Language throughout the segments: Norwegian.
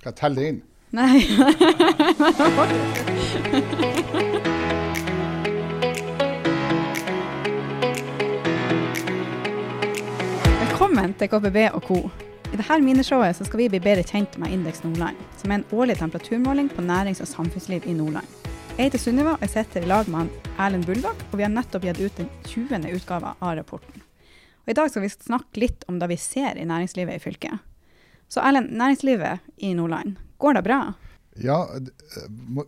Skal jeg telle det inn? Nei. Velkommen til KPB og co. I dette mineshowet skal vi bli bedre kjent med Indeks Nordland, som er en årlig temperaturmåling på nærings- og samfunnsliv i Nordland. Jeg heter Sunniva og jeg sitter i lag med Erlend Bullbakk, og vi har nettopp gitt ut den 20. utgava av rapporten. Og I dag skal vi snakke litt om det vi ser i næringslivet i fylket. Så Erlend, næringslivet i Nordland, går det bra? Ja,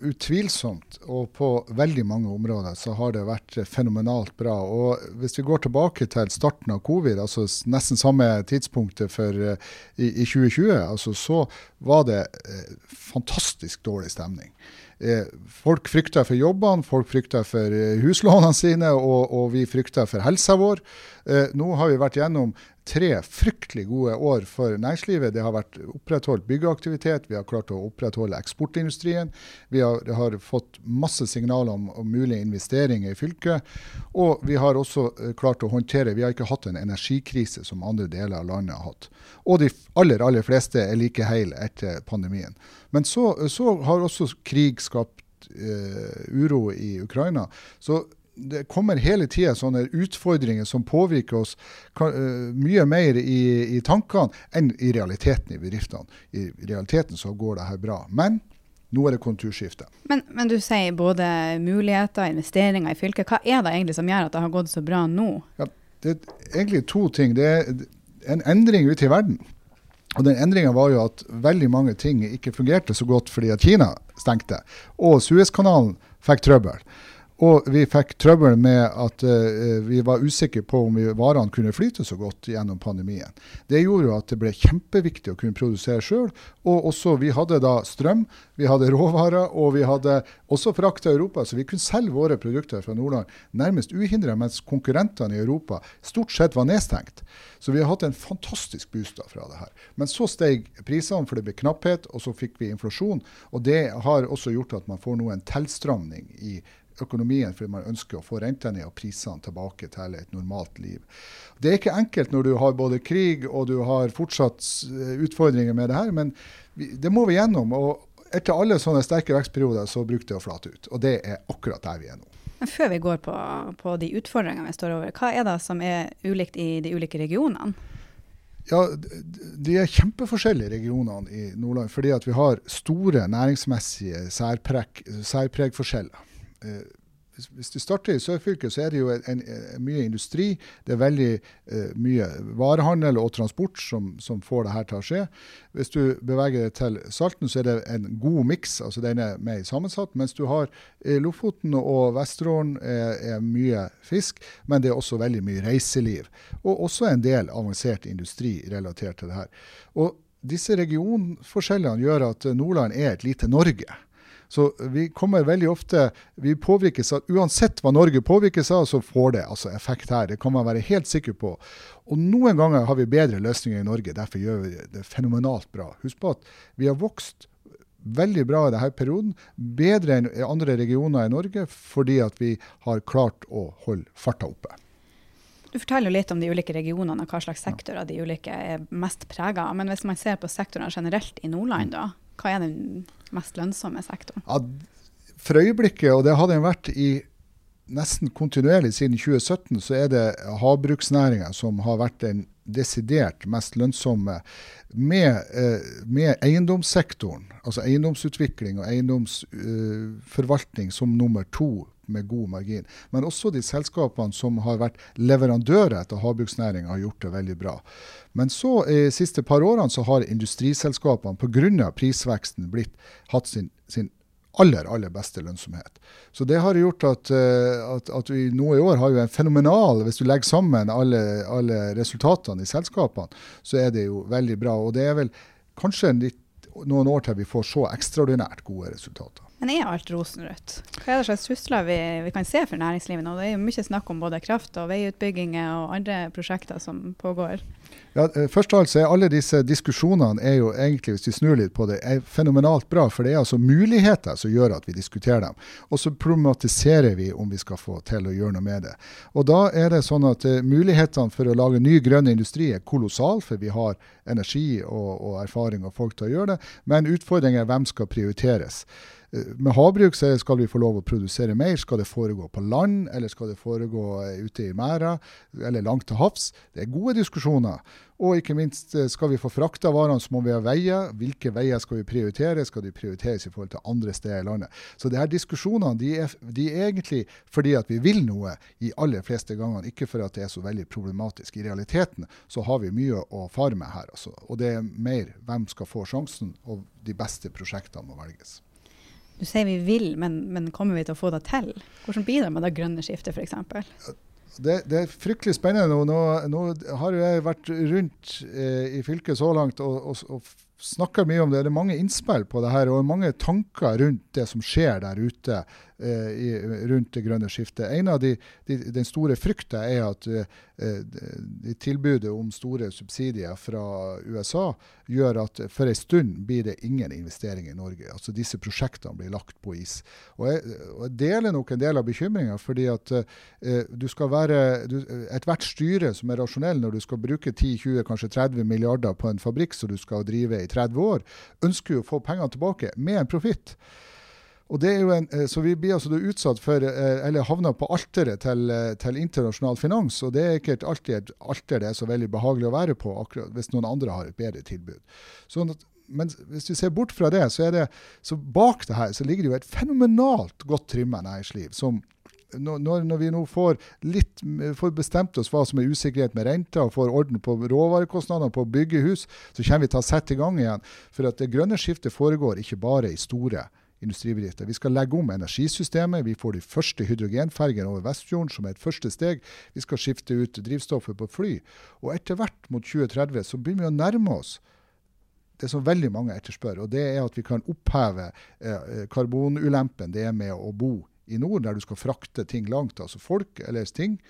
utvilsomt. Og på veldig mange områder så har det vært fenomenalt bra. Og hvis vi går tilbake til starten av covid, altså nesten samme tidspunktet for, i, i 2020, altså så var det eh, fantastisk dårlig stemning. Eh, folk frykta for jobbene, folk frykta for eh, huslånene sine, og, og vi frykta for helsa vår. Eh, nå har vi vært gjennom tre fryktelig gode år for næringslivet. Det har vært opprettholdt byggeaktivitet, vi har klart å opprettholde eksportindustrien. Vi har, har fått masse signaler om, om, mulige investeringer i fylket. Og vi har også klart å håndtere Vi har ikke hatt en energikrise som andre deler av landet har hatt. Og de aller, aller fleste er like heil etter pandemien. Men så, så har også krig skapt uh, uro i Ukraina. Så det kommer hele tida sånne utfordringer som påvirker oss uh, mye mer i, i, tankene enn i realiteten i bedriftene. I realiteten så går det her bra. Men nå er det konturskifte. Men, men, du sier både muligheter, investeringer i fylket. Hva er det egentlig som gjør at det har gått så bra nå? Ja, det er egentlig to ting. Det er en endring ute i verden. Og den Endringa var jo at veldig mange ting ikke fungerte så godt fordi at Kina stengte. Og Suezkanalen fikk trøbbel. Og vi fikk trøbbel med at uh, vi var usikre på om varene kunne flyte så godt gjennom pandemien. Det gjorde jo at det ble kjempeviktig å kunne produsere sjøl. Og også vi hadde da strøm, vi hadde råvarer, og vi hadde også frakt til Europa. Så vi kunne selge våre produkter fra Nordland nærmest uhindra, mens konkurrentene i Europa stort sett var nedstengt. Så vi har hatt en fantastisk boost fra det her. Men så steg prisene, for det ble knapphet, og så fikk vi inflasjon. Og det har også gjort at man får nå en tilstramning i økonomien fordi man ønsker å få rentene ned og prisene tilbake til et normalt liv. Det er ikke enkelt når du har både krig og du har fortsatt eh, utfordringer med det her, men det må vi gjennom. og etter alle sånne sterke vekstperioder så bruker det å flate ut. Og det er akkurat der vi er nå. Men Før vi går på, på de utfordringene vi står over, hva er det som er ulikt i de ulike regionene? Ja, De er kjempeforskjellige regionene i Nordland, fordi at vi har store næringsmessige særpreg, særpregforskjeller. Eh, hvis du starter i sørfylket, så er det jo en, en, mye industri. Det er veldig eh, mye varehandel og transport som, som, får det her til å skje. Hvis du beveger deg til Salten, så er det en god miks. altså Den er mer sammensatt. Mens du har eh, Lofoten og Vesterålen er, er, mye fisk, men det er også veldig mye reiseliv. Og også en del avansert industri relatert til det her. Og disse regionforskjellene gjør at Nordland er et lite Norge. Så vi kommer veldig ofte Vi påvirkes av Uansett hva Norge påvirkes av, så får det altså effekt her. Det kan man være helt sikker på. Og noen ganger har vi bedre løsninger i Norge. Derfor gjør vi det fenomenalt bra. Husk på at vi har vokst veldig bra i denne perioden. Bedre enn andre regioner i Norge fordi at vi har klart å holde farta oppe. Du forteller litt om de ulike regionene og hva slags sektorer de ulike er mest prega av. Men hvis man ser på sektorene generelt i Nordland, da, hva er den mest lønnsomme sektoren? Ja, for øyeblikket, og det har den vært i nesten kontinuerlig siden 2017, så er det havbruksnæringa som har vært den desidert mest lønnsomme med, eh, med eiendomssektoren, altså eiendomsutvikling og eiendomsforvaltning som nummer to med god margin. Men også de selskapene som har vært leverandører til havbruksnæringa, har gjort det veldig bra. Men så de siste par årene så har industriselskapene pga. prisveksten blitt, hatt sin, sin aller aller beste lønnsomhet. Så Det har gjort at, eh, at, at, vi nå i år har jo en fenomenal Hvis du legger sammen alle, alle, resultatene i selskapene, så er det jo veldig bra. Og det er vel kanskje litt, noen år til vi får så ekstraordinært gode resultater. Men er alt rosenrødt? Hva er det slags trusler vi, vi, kan se for næringslivet nå? Det er jo mye snakk om både kraft og veiutbygginger og andre prosjekter som pågår. Ja, eh, først og alt så er Alle disse diskusjonene er jo egentlig, hvis vi snur litt på det, er fenomenalt bra. For det er altså muligheter som gjør at vi diskuterer dem. Og så problematiserer vi om vi skal få til å gjøre noe med det. Og da er det sånn at uh, Mulighetene for å lage ny grønn industri er kolossal, for vi har energi og, og erfaring og folk til å gjøre det. Men utfordringen er hvem skal prioriteres. Eh, med havbruk skal vi få lov å produsere mer. Skal det foregå på land, eller skal det foregå eh, ute i merda, eller langt til havs? Det er gode diskusjoner. Og ikke minst, eh, skal vi få frakta varene, så må vi ha veier. Hvilke veier skal vi prioritere? Skal de prioriteres i forhold til andre steder i landet? Så de her diskusjonene de er, de er egentlig fordi at vi vil noe i aller fleste gangene, ikke for at det er så veldig problematisk. I realiteten så har vi mye å fare med her. Altså. Og det er mer hvem skal få sjansen, og de beste prosjektene må velges. Du sier vi vil, men, men, kommer vi til å få det til? Hvordan bidrar man det grønne skiftet f.eks.? Det, det, er fryktelig spennende. Nå, nå, nå har jeg vært rundt eh, i fylket så langt og, og, og snakker mye om det. Det er mange innspill på det her og mange tanker rundt det som skjer der ute i, rundt det grønne skiftet. En av de, de, Den store frykta er at uh, de tilbudet om store subsidier fra USA gjør at for en stund blir det ingen investering i Norge. Altså Disse prosjektene blir lagt på is. Og Jeg, og jeg deler nok en del av bekymringa, fordi at du skal være Ethvert styre som er rasjonell når du skal bruke 10-20, kanskje 30 milliarder på en fabrikk som du skal drive i 30 år, ønsker jo å få pengene tilbake med en profitt. Og det er jo en, eh, så Vi blir altså utsatt for, eh, eller havner på alteret til, eh, til, internasjonal finans. og Det er ikke alltid et alter det er så veldig behagelig å være på, akkurat hvis noen andre har et bedre tilbud. Sånn at, men hvis vi ser bort fra det, så, er det, så bak det her så ligger det jo et fenomenalt godt trimma næringsliv. som når, når, vi nå får, litt, får bestemt oss hva som er usikkerhet med renta, og får orden på råvarekostnadene på å bygge hus, så kommer vi til å sette i gang igjen. For at det grønne skiftet foregår ikke bare i store industribedrifter. Vi skal legge om energisystemet. Vi får de første hydrogenfergene over Vestfjorden som er et første steg. Vi skal skifte ut drivstoffet på fly. Og etter hvert mot 2030 så begynner vi å nærme oss det som veldig mange etterspør. Og det er at vi kan oppheve eh, karbonulempen det er med å bo i nord, der du skal frakte ting langt, altså folk eller ting,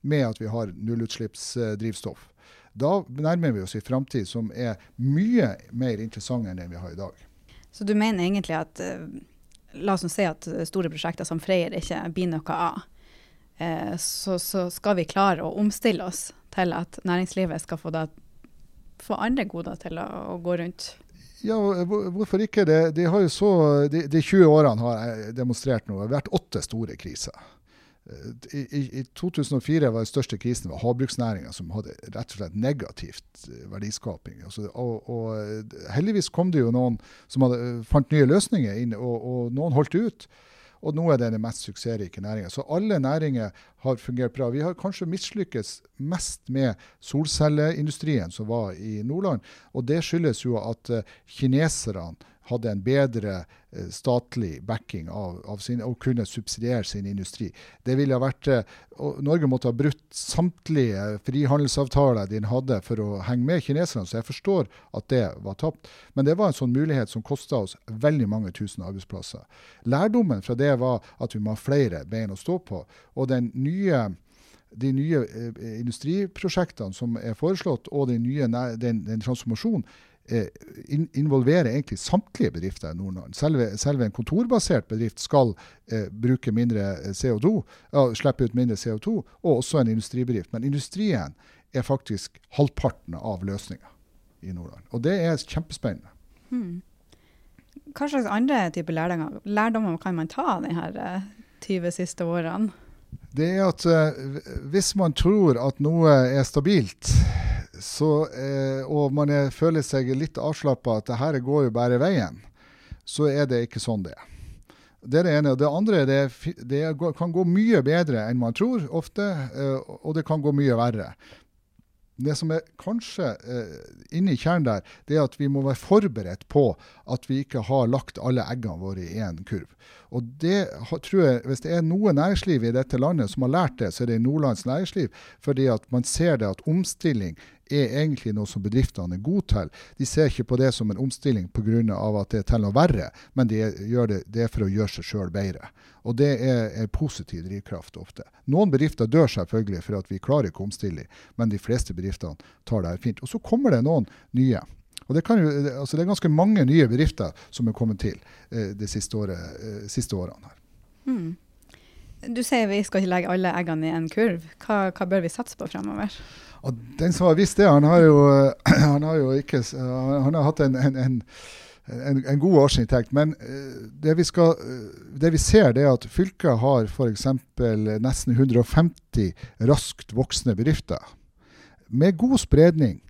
med at vi har nullutslippsdrivstoff. Da nærmer vi oss en framtid som er mye mer interessant enn den vi har i dag. Så du mener egentlig at uh, La oss si at store prosjekter som Freyr ikke blir noe av. Uh, så, så, skal vi klare å omstille oss til at næringslivet skal få, da, få andre goder til å, å, gå rundt. Ja, hvorfor ikke? Det, de, så, de, de 20 årene har jeg demonstrert nå. Det har vært åtte store kriser. I, I, 2004 var den største krisen havbruksnæringa, som hadde rett og slett negativt eh, verdiskaping. Altså, og, og, eh, heldigvis kom det jo noen som hadde, eh, fant nye løsninger, inn, og, og noen holdt ut. Og nå er det den mest suksessrike næringa. Så alle næringer har fungert bra. Vi har kanskje mislykkes mest med solcelleindustrien som var i Nordland. Og det skyldes jo at kineserne hadde en bedre eh, statlig backing av, av sin, og kunne subsidiere sin industri. Det ville vært, eh, Norge måtte ha brutt samtlige frihandelsavtaler de hadde for å henge med kineserne, så jeg forstår at det var tapt. Men det var en sånn mulighet som kosta oss veldig mange tusen arbeidsplasser. Lærdommen fra det var at vi må ha flere bein å stå på. Og den nye de nye eh, industriprosjektene som er foreslått, og den, nye, den, den transformasjonen, involverer egentlig samtlige bedrifter i Nord-Norge. Selve, selve, en kontorbasert bedrift skal eh, bruke mindre eh, CO2, ja, slippe ut mindre CO2, og også en industribedrift. Men industrien er faktisk halvparten av løsninga i Nordland. Og det er kjempespennende. Hmm. Hva slags andre typer lærdommer, lærdommer kan man ta av disse 20 siste årene? Det er at uh, hvis man tror at noe er stabilt, så, eh, og man er, føler seg litt avslappa at det her går jo bare veien, så er det ikke sånn det er. Det er det ene. Og Det andre det, det kan gå mye bedre enn man tror ofte, eh, og det kan gå mye verre. Det som er kanskje eh, inni kjernen der, det er at vi må være forberedt på at vi ikke har lagt alle eggene våre i én kurv. Og det tror jeg, Hvis det er noe næringsliv i dette landet som har lært det, så er det Nordlands næringsliv. Fordi at man ser det at omstilling er egentlig noe som bedriftene er gode til. De ser ikke på det som en omstilling pga. at det er til noe verre, men de gjør det, det, er for å gjøre seg sjøl bedre. Og det er, en positiv drivkraft ofte. Noen bedrifter dør selvfølgelig for at vi klarer ikke å omstille, men de fleste bedriftene tar det her fint. Og så kommer det noen nye. Og det, jo, altså det, er ganske mange nye bedrifter som er kommet til eh, de siste, året, eh, siste årene. her. Mm. Du sier vi skal ikke legge alle eggene i en kurv. Hva, hva bør vi satse på fremover? Og den som har visst det, han har jo, han har jo ikke Han har hatt en, en, en, en god årsinntekt. Men eh, det vi, skal, det vi, ser, det er at fylket har f.eks. nesten 150 raskt voksne bedrifter. Med god spredning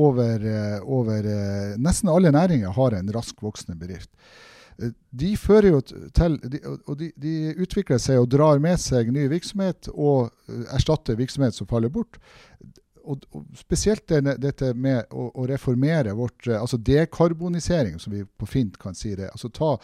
over, eh, over eh, Nesten alle næringer har en rask voksende bedrift de fører jo til Og de, de, utvikler seg og drar med seg ny virksomhet og eh, erstatter virksomhet som faller bort. Og, og spesielt denne, dette med å, å, reformere vårt eh, Altså dekarbonisering, som vi på fint kan si det. altså ta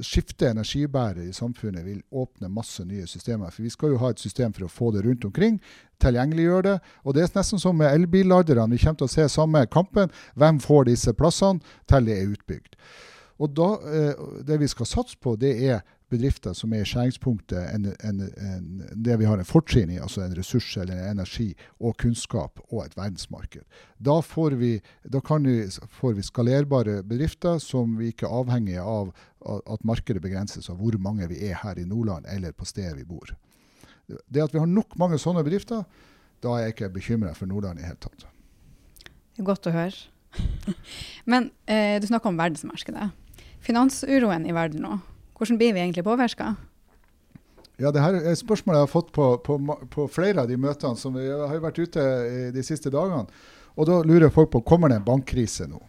Skifte energibærer i samfunnet vil åpne masse nye systemer. For vi skal jo ha et system for å få det rundt omkring. Tilgjengeliggjøre det. Og det er nesten som med elbilladerne. Vi kommer til å se samme kampen. Hvem får disse plassene til det er utbygd? Og da, eh, Det vi skal satse på, det er bedrifter som er i skjæringspunktet en, en, en, det vi har en fortrinn i, altså en ressurs eller en energi og kunnskap og et verdensmarked. Da får vi, da vi, får vi skalerbare bedrifter som vi ikke er avhengige av at markedet begrenses av hvor mange vi er her i Nordland eller på stedet vi bor. Det at vi har nok mange sånne bedrifter, da er jeg ikke bekymra for Nordland i det hele tatt. Godt å høre. Men eh, du snakker om verdensmarkedet finansuroen i verden nå. Hvordan blir vi egentlig påvirka? Ja, det her er spørsmål jeg har fått på, på, på, flere av de møtene som vi har vært ute de siste dagene. Og da lurer folk på kommer det en bankkrise nå.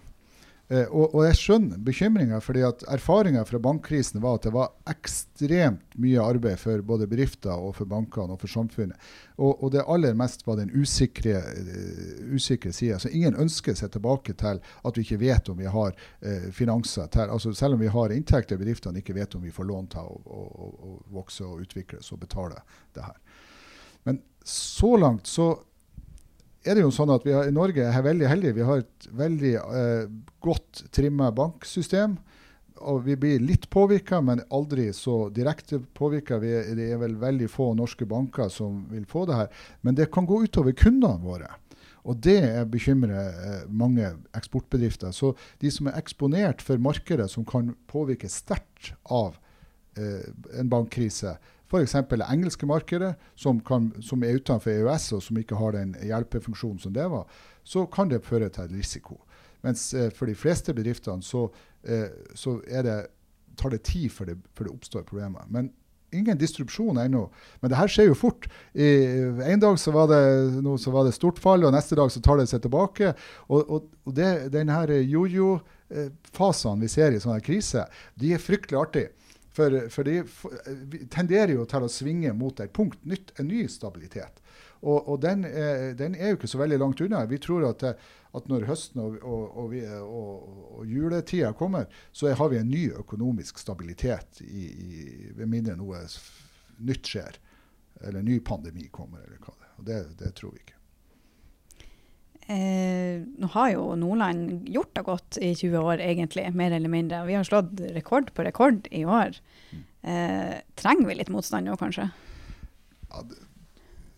Eh, og, og, jeg skjønner bekymringa, fordi at erfaringa fra bankkrisen var at det var ekstremt mye arbeid for både bedrifter og for bankene og for samfunnet. Og, og det aller mest var den usikre, uh, usikre sida. Så ingen ønsker seg tilbake til at vi ikke vet om vi har uh, finanser til altså Selv om vi har inntekter, bedriftene ikke vet om vi får lån til å, å, å, vokse og utvikles og betale det her. Men så langt så er det jo sånn at vi har, i Norge er veldig heldige. Vi har et veldig eh, godt trimma banksystem. Og vi blir litt påvirka, men aldri så direkte påvirka. Det er vel veldig få norske banker som vil få det her. Men det kan gå utover kundene våre. Og det bekymrer eh, mange eksportbedrifter. Så de som er eksponert for markedet som kan påvirke sterkt av eh, en bankkrise, F.eks. det engelske markedet, som, kan, som, er utenfor EØS og som ikke har den hjelpefunksjonen som det var, så kan det føre til risiko. Mens eh, for de fleste bedriftene så, eh, så det, tar det tid før det, før det, oppstår problemer. Men ingen distrupsjon ennå. Men det her skjer jo fort. I, en dag så var, det, no, så var det stort fall, og neste dag så tar det seg tilbake. Og, og, og det, denne jojo-fasene eh, vi ser i sånne kriser, de er fryktelig artige. For, for de tenderer jo til å svinge mot et punkt, nytt, en ny stabilitet. Og, og den, er, den, er, jo ikke så veldig langt unna. Vi tror at, at når høsten og, og, og, juletida kommer, så har vi en ny økonomisk stabilitet, i, i, ved mindre noe nytt skjer. Eller ny pandemi kommer, eller hva det er. Og det, det tror vi ikke. Eh, nå har jo Nordland gjort det godt i 20 år, egentlig, mer eller mindre. Vi har slått rekord på rekord i år. Eh, trenger vi litt motstand nå, kanskje? Ja,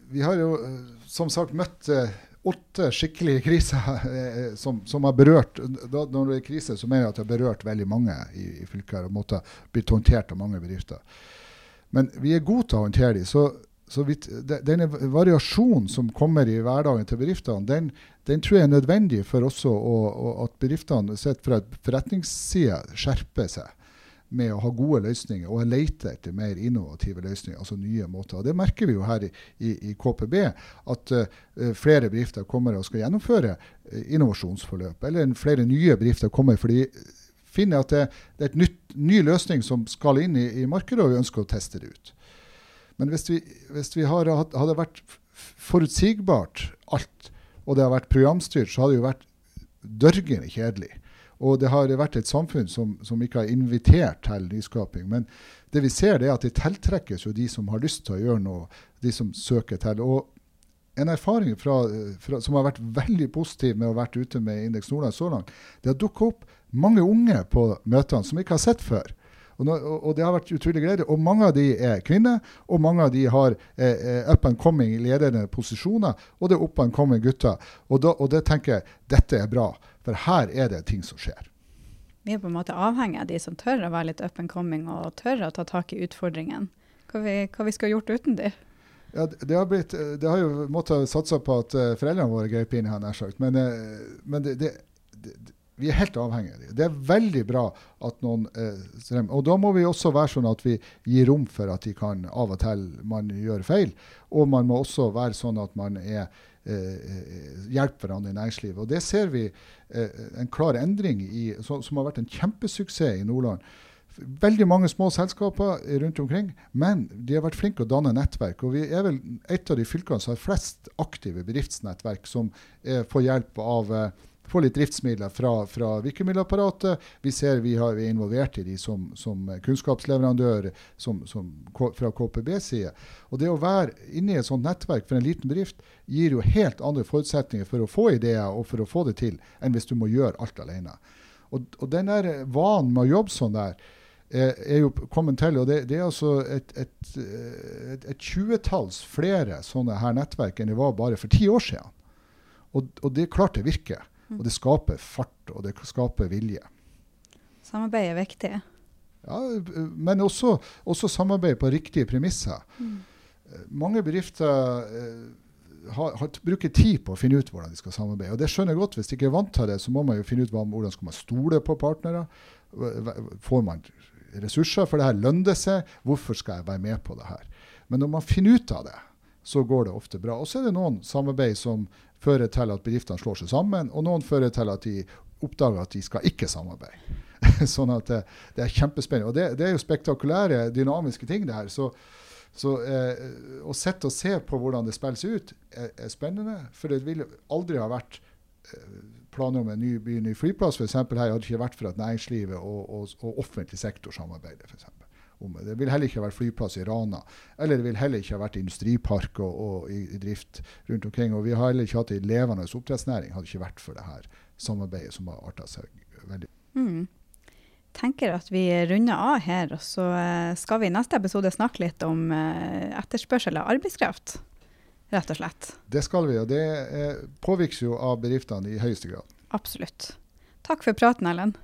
vi har jo eh, som sagt møtt eh, åtte skikkelige kriser som, som, har berørt da, Når det er krise, så mener jeg at det har berørt veldig mange i, i fylket og måtte blitt håndtert av mange bedrifter. Men vi er gode til å håndtere dem. Vidt, denne variasjonen som kommer i hverdagen til bedriftene, den, den tror jeg er nødvendig for også å, å, at bedriftene sett fra et forretningsside skjerper seg med å ha gode løsninger og lete etter mer innovative løsninger, altså nye måter. Og Det merker vi jo her i, i, i KPB, at uh, flere bedrifter kommer og skal gjennomføre uh, innovasjonsforløp. Eller flere nye bedrifter kommer fordi finner at det, det er en ny løsning som skal inn i, i markedet, og vi ønsker å teste det ut. Men hvis vi, hvis vi har, hadde vært forutsigbart alt, og det har vært programstyrt, så hadde det jo vært dørgende kjedelig. Og det har vært et samfunn som, som, ikke har invitert til nyskaping. Men det vi ser, det er at det tiltrekkes jo de som har lyst til å gjøre noe, de som søker til. Og en erfaring fra, fra, som har vært veldig positiv med å ha vært ute med Indeks Nordland så langt, det har dukka opp mange unge på møtene som vi ikke har sett før. Og, nå, og, Det har vært utrolig gledelig. Og mange av de er kvinner, og mange av de har eh, eh up and coming ledende posisjoner, og det er up and coming gutter. Og, da, og det tenker jeg dette er bra, for her er det ting som skjer. Vi er på en måte avhengig av de som tør å være litt up and coming og tør å ta tak i utfordringene. Hva vi, hva vi skulle gjort uten de? Ja, det har, blitt, det har jo måttet satse på at uh, foreldrene våre grep inn, har jeg sagt. Men, men det, det, det, vi er helt avhengige av dem. Det er veldig bra at noen uh, Og da må vi også være sånn at vi gir rom for at de kan av og til man gjør feil. Og man må også være sånn at man er hjelper hverandre i næringslivet. Og det ser vi en klar endring i, som, som har vært en kjempesuksess i Nordland veldig mange små selskaper rundt omkring, men de har vært flinke å danne nettverk. Og vi er vel et av de fylkene som har flest aktive bedriftsnettverk som eh, får hjelp av eh, får litt driftsmidler fra, fra virkemiddelapparatet. Vi ser vi, har, er involvert i de som, som kunnskapsleverandør som, som, fra KPB-side. Og det å være inne i et sånt nettverk for en liten bedrift gir jo helt andre forutsetninger for å få ideer og for å få det til, enn hvis du må gjøre alt alene. Og, og den der vanen med å jobbe sånn der, er jo kommet til. og Det, det er altså et, et, et, et tjuetalls flere sånne her nettverk enn det var bare for ti år siden. Og, og det er klart det virker. Og det skaper fart, og det skaper vilje. Samarbeid er viktig. Ja, men også, også samarbeid på riktige premisser. Mm. Mange bedrifter eh, har, har, bruker tid på å finne ut hvordan de skal samarbeide. Og det skjønner jeg godt. Hvis de ikke er vant til det, så må man jo finne ut hvordan skal man stole på partnere. Får man ressurser for det her? Lønner det seg? Hvorfor skal jeg være med på det her? Men når man finner ut av det, så går det ofte bra. Og så er det noen samarbeid som fører til at bedriftene slår seg sammen, og noen fører til at de oppdager at de skal ikke samarbeide. sånn at det, det, er kjempespennende. Og det, det, er jo spektakulære, dynamiske ting, det her. Så, så eh, å sitte og se på hvordan det spilles ut, er, er spennende. For det ville aldri ha vært eh, planer om en ny, by, ny flyplass eksempel, her hadde ikke vært for at næringslivet og, og, og offentlig sektor samarbeider. For eksempel. det vil heller ikke ha vært flyplass i Rana. Eller det vil heller ikke ha vært industripark og, og i, i, drift rundt omkring. Og vi har heller ikke hatt en levende oppdrettsnæring hadde ikke vært for det her samarbeidet som har arta seg veldig. Mm. tenker at vi runder av her, og så eh, skal vi i neste episode snakke litt om eh, etterspørsel av arbeidskraft rett og slett. Det skal vi, og det eh, påvirkes jo av bedriftene i høyeste grad. Absolutt. Takk for praten, Ellen.